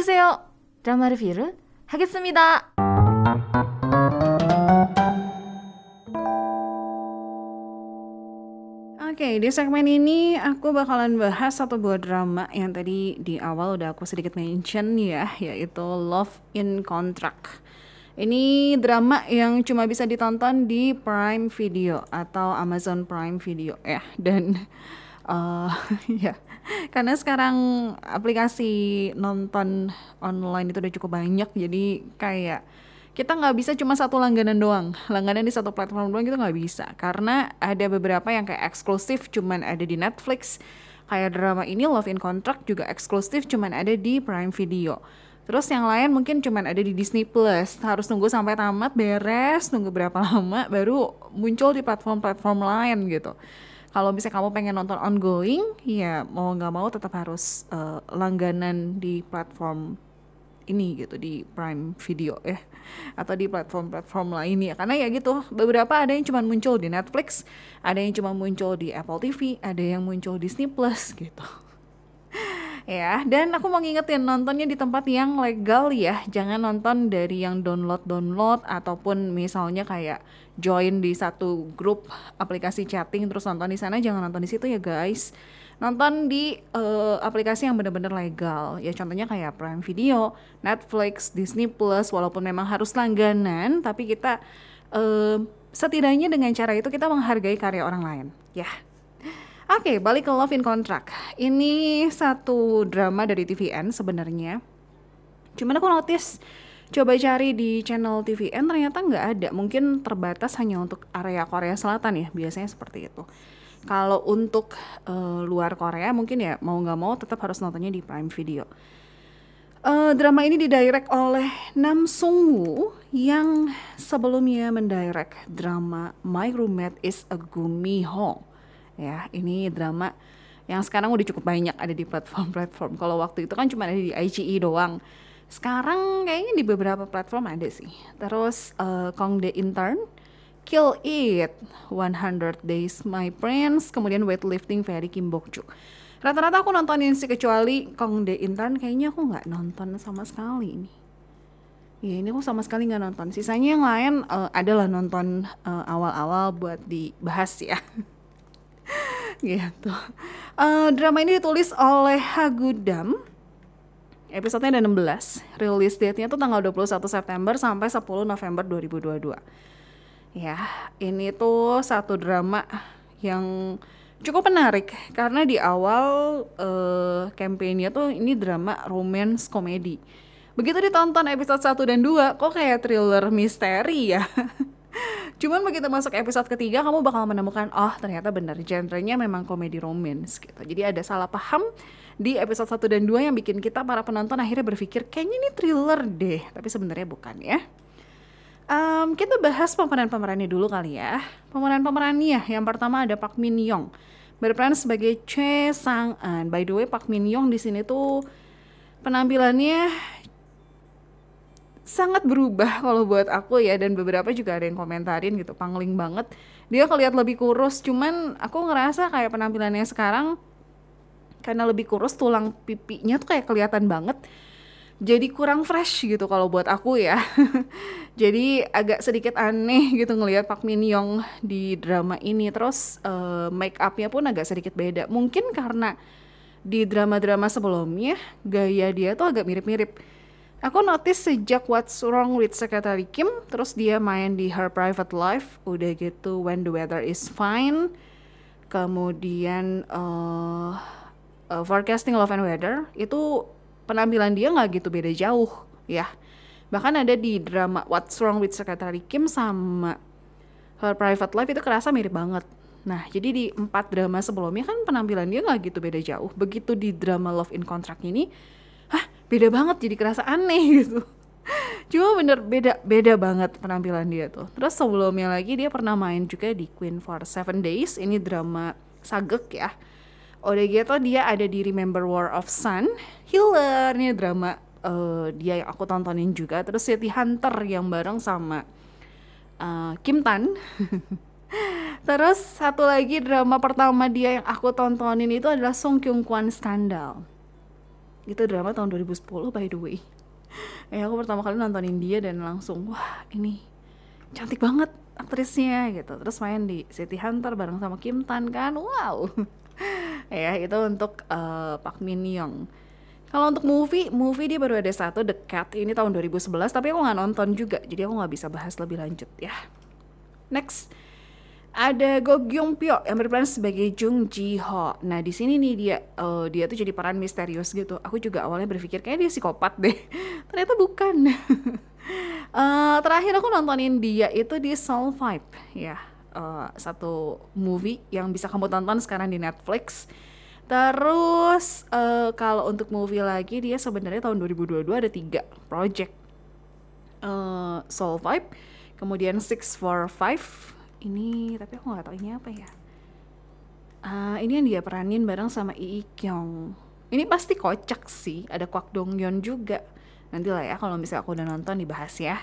안녕하세요. 드라마 리뷰를 하겠습니다. Oke, di segmen ini aku bakalan bahas satu buah drama yang tadi di awal udah aku sedikit mention ya, yaitu Love in Contract. Ini drama yang cuma bisa ditonton di Prime Video atau Amazon Prime Video ya, dan uh, ya karena sekarang aplikasi nonton online itu udah cukup banyak, jadi kayak kita nggak bisa cuma satu langganan doang. Langganan di satu platform doang kita nggak bisa. Karena ada beberapa yang kayak eksklusif cuman ada di Netflix kayak drama ini Love in Contract juga eksklusif cuman ada di Prime Video. Terus yang lain mungkin cuman ada di Disney Plus. Harus nunggu sampai tamat beres nunggu berapa lama baru muncul di platform-platform lain gitu kalau misalnya kamu pengen nonton ongoing ya mau nggak mau tetap harus uh, langganan di platform ini gitu di Prime Video ya atau di platform-platform lainnya karena ya gitu beberapa ada yang cuma muncul di Netflix ada yang cuma muncul di Apple TV ada yang muncul Disney Plus gitu. Ya dan aku mau ngingetin nontonnya di tempat yang legal ya. Jangan nonton dari yang download download ataupun misalnya kayak join di satu grup aplikasi chatting terus nonton di sana jangan nonton di situ ya guys nonton di uh, aplikasi yang benar-benar legal ya contohnya kayak Prime Video, Netflix, Disney Plus walaupun memang harus langganan tapi kita uh, setidaknya dengan cara itu kita menghargai karya orang lain ya Oke, okay, balik ke Love in Contract. Ini satu drama dari TVN sebenarnya. Cuman aku notice coba cari di channel TVN ternyata nggak ada. Mungkin terbatas hanya untuk area Korea Selatan ya, biasanya seperti itu. Kalau untuk uh, luar Korea mungkin ya mau nggak mau tetap harus nontonnya di Prime Video. Uh, drama ini didirect oleh Nam Sung Woo yang sebelumnya mendirect drama My Roommate is a Gumi Ho. Ya, ini drama yang sekarang udah cukup banyak ada di platform-platform. Kalau waktu itu kan cuma ada di IGE doang. Sekarang kayaknya di beberapa platform ada sih. Terus uh, Kong The Intern Kill It, 100 Days My Prince, kemudian Weightlifting Very Kim Bok Joo. Rata-rata aku nontonin sih kecuali Kong The Intern kayaknya aku nggak nonton sama sekali ini. Ya ini aku sama sekali nggak nonton. Sisanya yang lain uh, adalah nonton eh, awal-awal buat dibahas ya. gitu. Uh, drama ini ditulis oleh Hagudam. Episodenya ada 16. Release date-nya tuh tanggal 21 September sampai 10 November 2022 Ya, ini tuh satu drama yang cukup menarik karena di awal uh, campaignnya tuh ini drama romance komedi. Begitu ditonton episode 1 dan 2 kok kayak thriller misteri ya. Cuman begitu masuk episode ketiga kamu bakal menemukan oh ternyata benar genrenya memang komedi romance gitu. Jadi ada salah paham di episode 1 dan 2 yang bikin kita para penonton akhirnya berpikir kayaknya ini thriller deh, tapi sebenarnya bukan ya. Um, kita bahas pemeran-pemerannya dulu kali ya. Pemeran-pemerannya yang pertama ada Park Min Young berperan sebagai Choi Sang An. By the way, Park Min Young di sini tuh penampilannya sangat berubah kalau buat aku ya dan beberapa juga ada yang komentarin gitu pangling banget dia kelihatan lebih kurus cuman aku ngerasa kayak penampilannya sekarang karena lebih kurus tulang pipinya tuh kayak kelihatan banget jadi kurang fresh gitu kalau buat aku ya. jadi agak sedikit aneh gitu ngelihat Pak Min Young di drama ini. Terus uh, make upnya pun agak sedikit beda. Mungkin karena di drama-drama sebelumnya gaya dia tuh agak mirip-mirip. Aku notice sejak What's Wrong with Secretary Kim, terus dia main di Her Private Life, udah gitu When the Weather is Fine, kemudian uh, uh, Forecasting Love and Weather, itu penampilan dia nggak gitu beda jauh ya. Bahkan ada di drama What's Wrong with Secretary Kim sama Her Private Life itu kerasa mirip banget. Nah jadi di empat drama sebelumnya kan penampilan dia nggak gitu beda jauh. Begitu di drama Love in Contract ini hah beda banget jadi kerasa aneh gitu. Cuma bener beda beda banget penampilan dia tuh. Terus sebelumnya lagi dia pernah main juga di Queen for Seven Days ini drama sagek ya Udah gitu dia ada di Remember War of Sun, Healer nih drama uh, dia yang aku tontonin juga. Terus City Hunter yang bareng sama uh, Kim Tan. Terus satu lagi drama pertama dia yang aku tontonin itu adalah Song Kyung Kwan Scandal. Itu drama tahun 2010 by the way. Ya aku pertama kali nontonin dia dan langsung wah ini cantik banget aktrisnya gitu. Terus main di City Hunter bareng sama Kim Tan kan. Wow. ya itu untuk uh, Park Min Young. Kalau untuk movie, movie dia baru ada satu The Cat ini tahun 2011 tapi aku nggak nonton juga jadi aku nggak bisa bahas lebih lanjut ya. Next ada Go Gyung Pyo yang berperan sebagai Jung Ji Ho. Nah di sini nih dia uh, dia tuh jadi peran misterius gitu. Aku juga awalnya berpikir kayak dia psikopat deh. Ternyata bukan. uh, terakhir aku nontonin dia itu di Soul Vibe ya. Uh, satu movie yang bisa kamu tonton sekarang di Netflix Terus uh, kalau untuk movie lagi dia sebenarnya tahun 2022 ada tiga project uh, Soul Vibe, kemudian Six Four Five ini tapi aku nggak tahu ini apa ya. Uh, ini yang dia peranin bareng sama Lee Kyung. Ini pasti kocak sih, ada Kwak Dong Yeon juga. Nanti lah ya kalau misalnya aku udah nonton dibahas ya.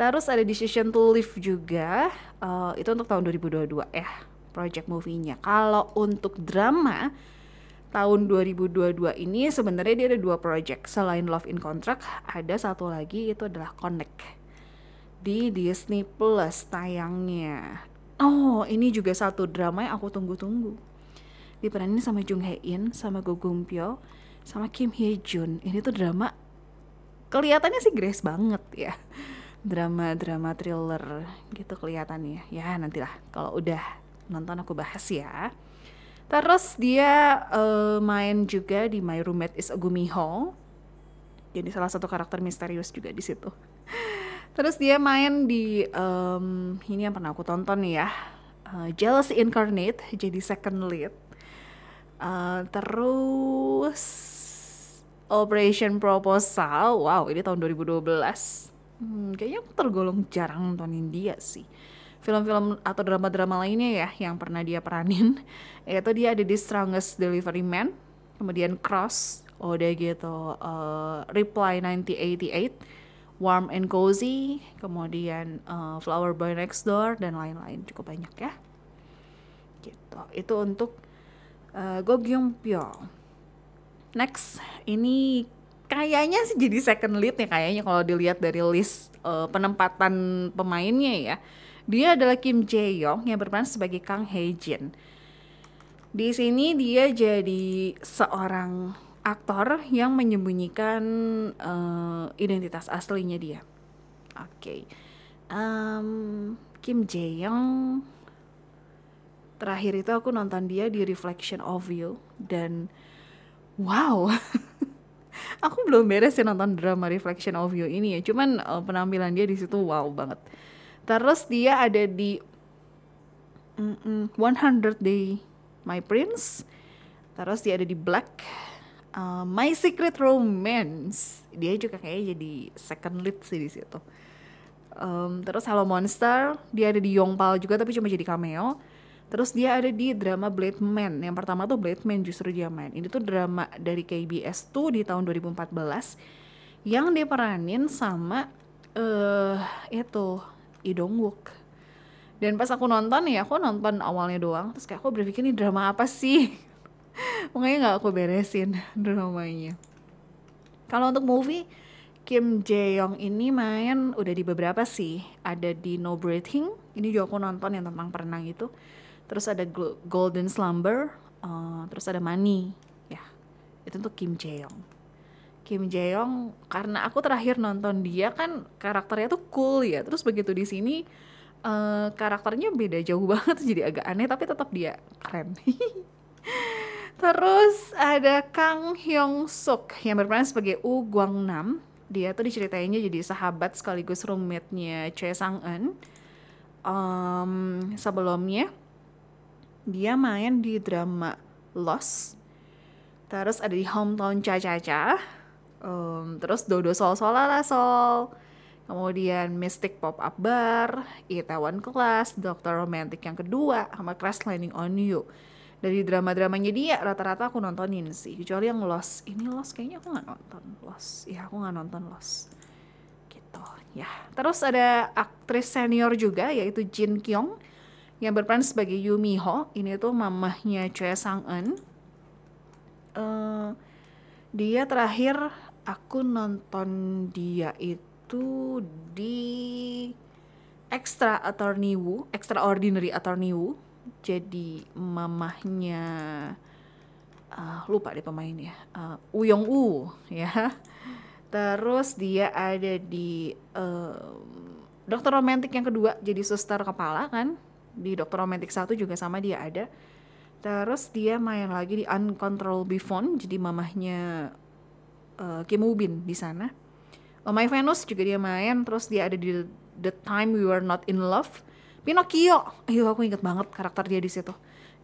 Terus ada Decision to Live juga, uh, itu untuk tahun 2022 ya, project movie-nya. Kalau untuk drama, tahun 2022 ini sebenarnya dia ada dua project. Selain Love in Contract ada satu lagi itu adalah Connect di Disney Plus tayangnya. Oh ini juga satu drama yang aku tunggu-tunggu. Diperanin sama Jung Hae In sama Go Gung Pyo sama Kim Hye Jun. Ini tuh drama kelihatannya sih grace banget ya drama-drama thriller gitu kelihatannya ya nantilah kalau udah nonton aku bahas ya Terus dia uh, main juga di My Roommate is a Gumiho. Jadi salah satu karakter misterius juga di situ. Terus dia main di um, ini yang pernah aku tonton ya, uh, Jealousy Incarnate jadi second lead. Uh, terus Operation Proposal, wow ini tahun 2012. Hmm, kayaknya aku tergolong jarang nontonin dia sih. Film-film atau drama-drama lainnya ya yang pernah dia peranin. Yaitu dia ada di Strongest Delivery Man kemudian Cross oh udah gitu uh, Reply 1988 Warm and Cozy kemudian uh, Flower Boy Next Door dan lain-lain. Cukup banyak ya. Gitu. Itu untuk uh, Go Pyo. Next ini kayaknya sih jadi second lead nih kayaknya kalau dilihat dari list uh, penempatan pemainnya ya dia adalah Kim Jae Young yang berperan sebagai Kang Hae Jin. Di sini dia jadi seorang aktor yang menyembunyikan uh, identitas aslinya dia. Oke, okay. um, Kim Jae Young terakhir itu aku nonton dia di Reflection of You dan wow aku belum beres sih nonton drama Reflection of You ini ya cuman uh, penampilan dia di situ wow banget Terus dia ada di -mm, 100 Day My Prince. Terus dia ada di Black. Uh, My Secret Romance. Dia juga kayaknya jadi second lead sih di situ. Um, terus Hello Monster, dia ada di Yongpal juga tapi cuma jadi cameo. Terus dia ada di drama Blade Man. Yang pertama tuh Blade Man justru dia main. Ini tuh drama dari KBS tuh di tahun 2014 yang diperanin sama eh uh, itu Lee Wook. Dan pas aku nonton ya aku nonton awalnya doang terus kayak aku berpikir ini drama apa sih? Makanya nggak aku beresin dramanya. Kalau untuk movie Kim Jae Young ini main udah di beberapa sih. Ada di No Breathing ini juga aku nonton yang tentang perenang itu terus ada Golden Slumber uh, terus ada Money. Ya itu untuk Kim Jae Young Kim Jae Young karena aku terakhir nonton dia kan karakternya tuh cool ya. Terus begitu di sini uh, karakternya beda jauh banget jadi agak aneh tapi tetap dia keren. Terus ada Kang Hyung Suk yang berperan sebagai U Guang Nam dia tuh diceritainnya jadi sahabat sekaligus roommate-nya Choi Sang Eun um, sebelumnya dia main di drama Lost terus ada di Hometown Cha Cha um, terus Dodo Sol Solala Sol kemudian Mystic Pop Up Bar, Itaewon Class, Doctor Romantic yang kedua, sama Crash Landing on You. Dari drama-dramanya dia rata-rata aku nontonin sih, kecuali yang Lost. Ini Lost kayaknya aku nggak nonton Lost. Ya aku nggak nonton Lost. Gitu ya. Terus ada aktris senior juga yaitu Jin Kyung yang berperan sebagai Yumi Ho. Ini tuh mamahnya Choi Sang Eun. Uh, Dia terakhir aku nonton dia itu di Extra Attorney Woo, Extraordinary Attorney Woo. Jadi mamahnya uh, lupa deh pemainnya. Uh, Woo Young Woo ya. Terus dia ada di uh, Dokter Romantik yang kedua jadi suster kepala kan. Di Dokter Romantik satu juga sama dia ada. Terus dia main lagi di Uncontrollable Phone jadi mamahnya uh, Kim Woo Bin di sana. Oh My Venus juga dia main, terus dia ada di The Time We Were Not in Love. Pinocchio, ayo aku inget banget karakter dia di situ.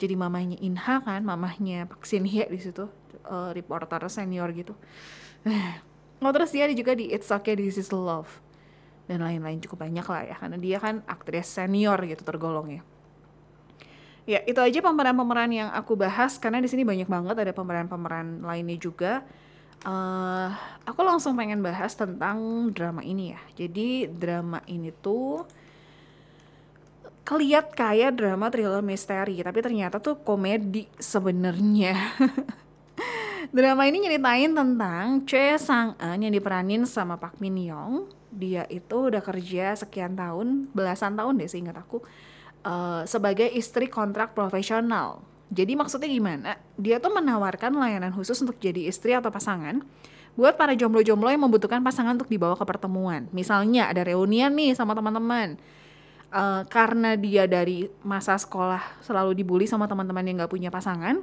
Jadi mamahnya Inha kan, mamahnya Pak Shin Hye di situ, uh, reporter senior gitu. oh terus dia juga di It's Okay This Is Love dan lain-lain cukup banyak lah ya, karena dia kan aktris senior gitu tergolong ya. Ya itu aja pemeran-pemeran yang aku bahas karena di sini banyak banget ada pemeran-pemeran lainnya juga uh, aku langsung pengen bahas tentang drama ini ya. Jadi drama ini tuh keliat kayak drama thriller misteri, tapi ternyata tuh komedi sebenarnya. drama ini nyeritain tentang Choi Sang Eun yang diperanin sama Park Min Young. Dia itu udah kerja sekian tahun, belasan tahun deh seingat aku, uh, sebagai istri kontrak profesional jadi maksudnya gimana? Dia tuh menawarkan layanan khusus untuk jadi istri atau pasangan buat para jomblo-jomblo yang membutuhkan pasangan untuk dibawa ke pertemuan. Misalnya ada reunian nih sama teman-teman. Uh, karena dia dari masa sekolah selalu dibully sama teman-teman yang gak punya pasangan.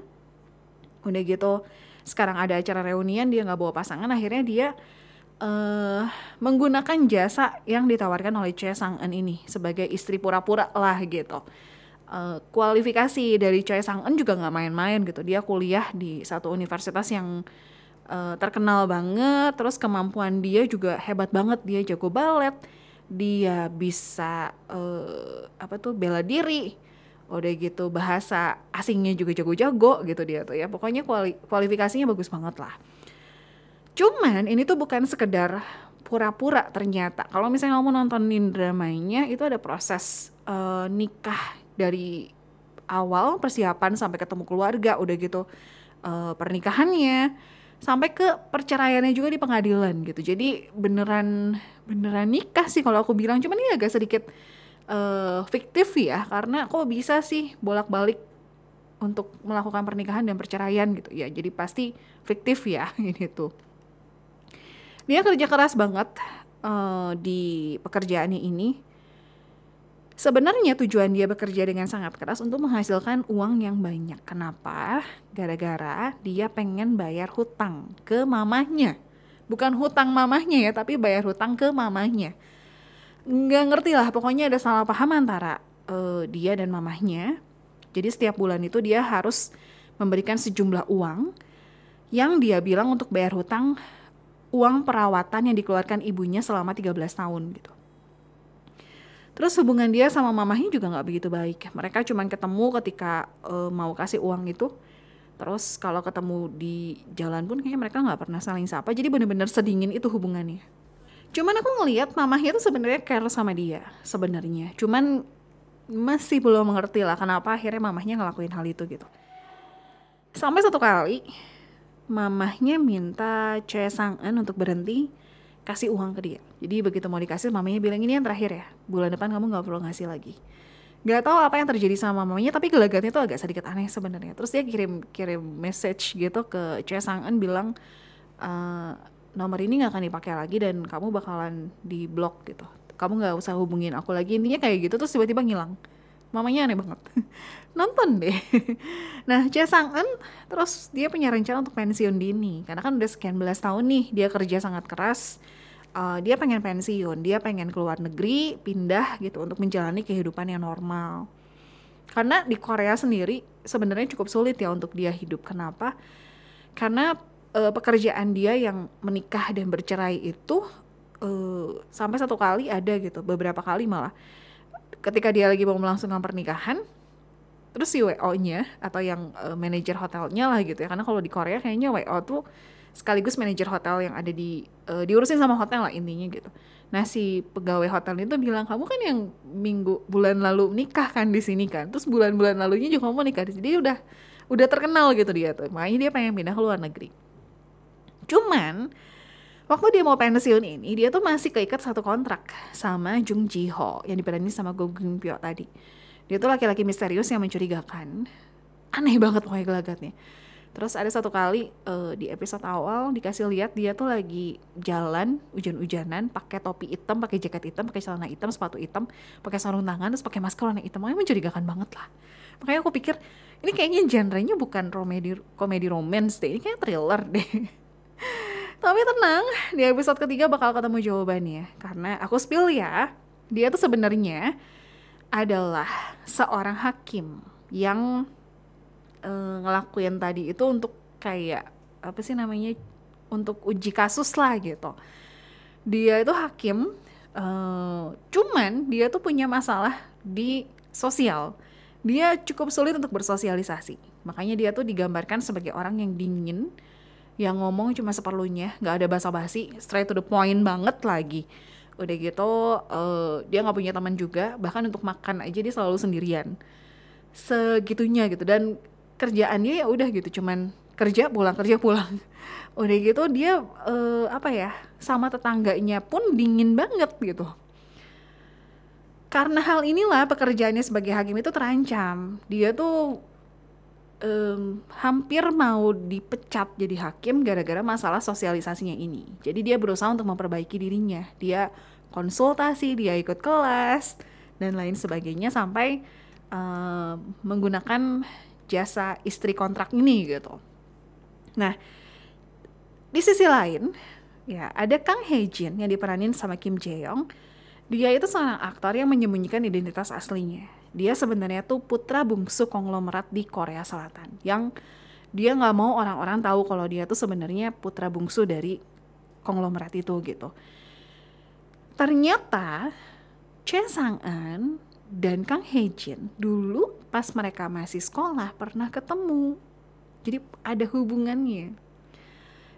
Udah gitu sekarang ada acara reunian dia gak bawa pasangan akhirnya dia uh, menggunakan jasa yang ditawarkan oleh Choi Sang Eun ini sebagai istri pura-pura lah gitu uh, kualifikasi dari Choi Sang Eun juga nggak main-main gitu. Dia kuliah di satu universitas yang uh, terkenal banget, terus kemampuan dia juga hebat banget. Dia jago balet, dia bisa uh, apa tuh bela diri. Udah gitu bahasa asingnya juga jago-jago gitu dia tuh ya. Pokoknya kuali kualifikasinya bagus banget lah. Cuman ini tuh bukan sekedar pura-pura ternyata. Kalau misalnya kamu nontonin dramanya itu ada proses uh, nikah dari awal persiapan sampai ketemu keluarga udah gitu uh, pernikahannya sampai ke perceraiannya juga di pengadilan gitu. Jadi beneran beneran nikah sih kalau aku bilang. Cuman ini agak sedikit uh, fiktif ya karena kok bisa sih bolak-balik untuk melakukan pernikahan dan perceraian gitu. Ya jadi pasti fiktif ya ini tuh dia kerja keras banget uh, di pekerjaannya ini Sebenarnya tujuan dia bekerja dengan sangat keras untuk menghasilkan uang yang banyak. Kenapa? Gara-gara dia pengen bayar hutang ke mamahnya. Bukan hutang mamahnya ya, tapi bayar hutang ke mamahnya. Nggak ngerti lah, pokoknya ada salah paham antara uh, dia dan mamahnya. Jadi setiap bulan itu dia harus memberikan sejumlah uang yang dia bilang untuk bayar hutang uang perawatan yang dikeluarkan ibunya selama 13 tahun gitu. Terus hubungan dia sama mamahnya juga nggak begitu baik. Mereka cuma ketemu ketika uh, mau kasih uang itu. Terus kalau ketemu di jalan pun kayaknya mereka nggak pernah saling sapa. Jadi bener-bener sedingin itu hubungannya. Cuman aku ngelihat mamahnya tuh sebenarnya care sama dia sebenarnya. Cuman masih belum mengerti lah kenapa akhirnya mamahnya ngelakuin hal itu gitu. Sampai satu kali mamahnya minta Choi Sang Eun untuk berhenti kasih uang ke dia. Jadi begitu mau dikasih, mamanya bilang ini yang terakhir ya. Bulan depan kamu nggak perlu ngasih lagi. Gak tahu apa yang terjadi sama mamanya, tapi gelagatnya tuh agak sedikit aneh sebenarnya. Terus dia kirim kirim message gitu ke Choi Sang Eun bilang e, nomor ini nggak akan dipakai lagi dan kamu bakalan di blok gitu. Kamu nggak usah hubungin aku lagi. Intinya kayak gitu terus tiba-tiba ngilang. Mamanya aneh banget. Nonton deh. nah, Choi Sang Eun terus dia punya rencana untuk pensiun dini karena kan udah sekian belas tahun nih dia kerja sangat keras uh, dia pengen pensiun, dia pengen keluar negeri, pindah gitu untuk menjalani kehidupan yang normal. Karena di Korea sendiri sebenarnya cukup sulit ya untuk dia hidup. Kenapa? Karena uh, pekerjaan dia yang menikah dan bercerai itu uh, sampai satu kali ada gitu, beberapa kali malah. Ketika dia lagi mau melangsungkan pernikahan, terus si WO-nya atau yang uh, manajer hotelnya lah gitu ya. Karena kalau di Korea kayaknya WO tuh sekaligus manajer hotel yang ada di uh, diurusin sama hotel lah intinya gitu. Nah si pegawai hotel itu bilang kamu kan yang minggu bulan lalu nikah kan di sini kan, terus bulan-bulan lalunya juga kamu nikah di sini. Udah udah terkenal gitu dia tuh, makanya dia pengen pindah ke luar negeri. Cuman waktu dia mau pensiun ini dia tuh masih keikat satu kontrak sama Jung Ji Ho yang diperanin sama Go Gung Pyo tadi. Dia tuh laki-laki misterius yang mencurigakan. Aneh banget pokoknya gelagatnya. Terus ada satu kali uh, di episode awal dikasih lihat dia tuh lagi jalan hujan-hujanan pakai topi hitam, pakai jaket hitam, pakai celana hitam, sepatu hitam, pakai sarung tangan, terus pakai masker warna hitam. Makanya mencurigakan banget lah. Makanya aku pikir ini kayaknya genrenya bukan komedi komedi romance deh, ini kayak thriller deh. Tapi tenang, di episode ketiga bakal ketemu jawabannya. Karena aku spill ya, dia tuh sebenarnya adalah seorang hakim yang uh, ngelakuin tadi itu untuk kayak apa sih namanya untuk uji kasus lah gitu. Dia itu hakim uh, cuman dia tuh punya masalah di sosial. Dia cukup sulit untuk bersosialisasi. Makanya dia tuh digambarkan sebagai orang yang dingin yang ngomong cuma seperlunya nggak ada basa-basi straight to the point banget lagi. Udah gitu uh, dia nggak punya teman juga bahkan untuk makan aja dia selalu sendirian. Segitunya gitu dan kerjaannya ya udah gitu cuman kerja pulang kerja pulang. Udah gitu dia uh, apa ya sama tetangganya pun dingin banget gitu. Karena hal inilah pekerjaannya sebagai hakim itu terancam. Dia tuh um, hampir mau dipecat jadi hakim gara-gara masalah sosialisasinya ini jadi dia berusaha untuk memperbaiki dirinya dia konsultasi dia ikut kelas dan lain sebagainya sampai uh, menggunakan jasa istri kontrak ini gitu. Nah, di sisi lain, ya ada Kang Hye Jin yang diperanin sama Kim Jae Young. Dia itu seorang aktor yang menyembunyikan identitas aslinya. Dia sebenarnya tuh putra bungsu konglomerat di Korea Selatan yang dia nggak mau orang-orang tahu kalau dia tuh sebenarnya putra bungsu dari konglomerat itu gitu. Ternyata Choi Sang Eun dan Kang Hye Jin dulu pas mereka masih sekolah pernah ketemu. Jadi ada hubungannya.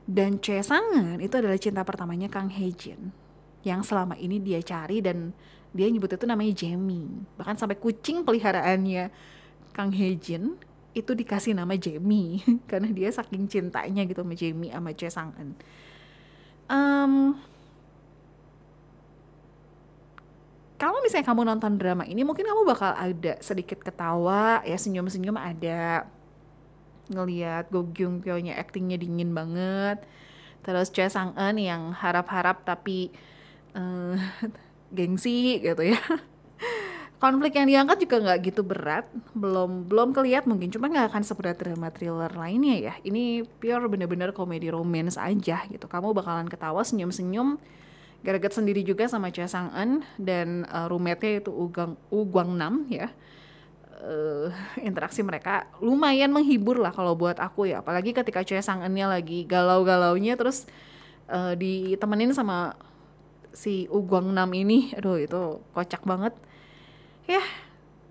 Dan Choi Sangan itu adalah cinta pertamanya Kang Hye Jin yang selama ini dia cari dan dia nyebut itu namanya Jamie. Bahkan sampai kucing peliharaannya Kang Hye Jin itu dikasih nama Jamie karena dia saking cintanya gitu sama Jamie sama Choi Sang-eun. Um, kalau misalnya kamu nonton drama ini mungkin kamu bakal ada sedikit ketawa ya senyum-senyum ada ngelihat Go Gyung Pyo nya actingnya dingin banget terus Choi Sang Eun yang harap-harap tapi uh, gengsi gitu ya. Konflik yang diangkat juga nggak gitu berat belum belum kelihatan mungkin cuma nggak akan seberat drama thriller lainnya ya. Ini pure bener-bener komedi romance aja gitu. Kamu bakalan ketawa senyum-senyum Garaget sendiri juga sama Cha Sang Eun dan uh, roommate-nya itu Ugang Guang Nam ya. Uh, interaksi mereka lumayan menghibur lah kalau buat aku ya. Apalagi ketika Choi Sang Eun-nya lagi galau-galaunya terus uh, ditemenin sama si Uguang Nam ini aduh itu kocak banget. Ya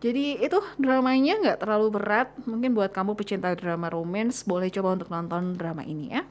jadi itu dramanya nggak terlalu berat. Mungkin buat kamu pecinta drama romance boleh coba untuk nonton drama ini ya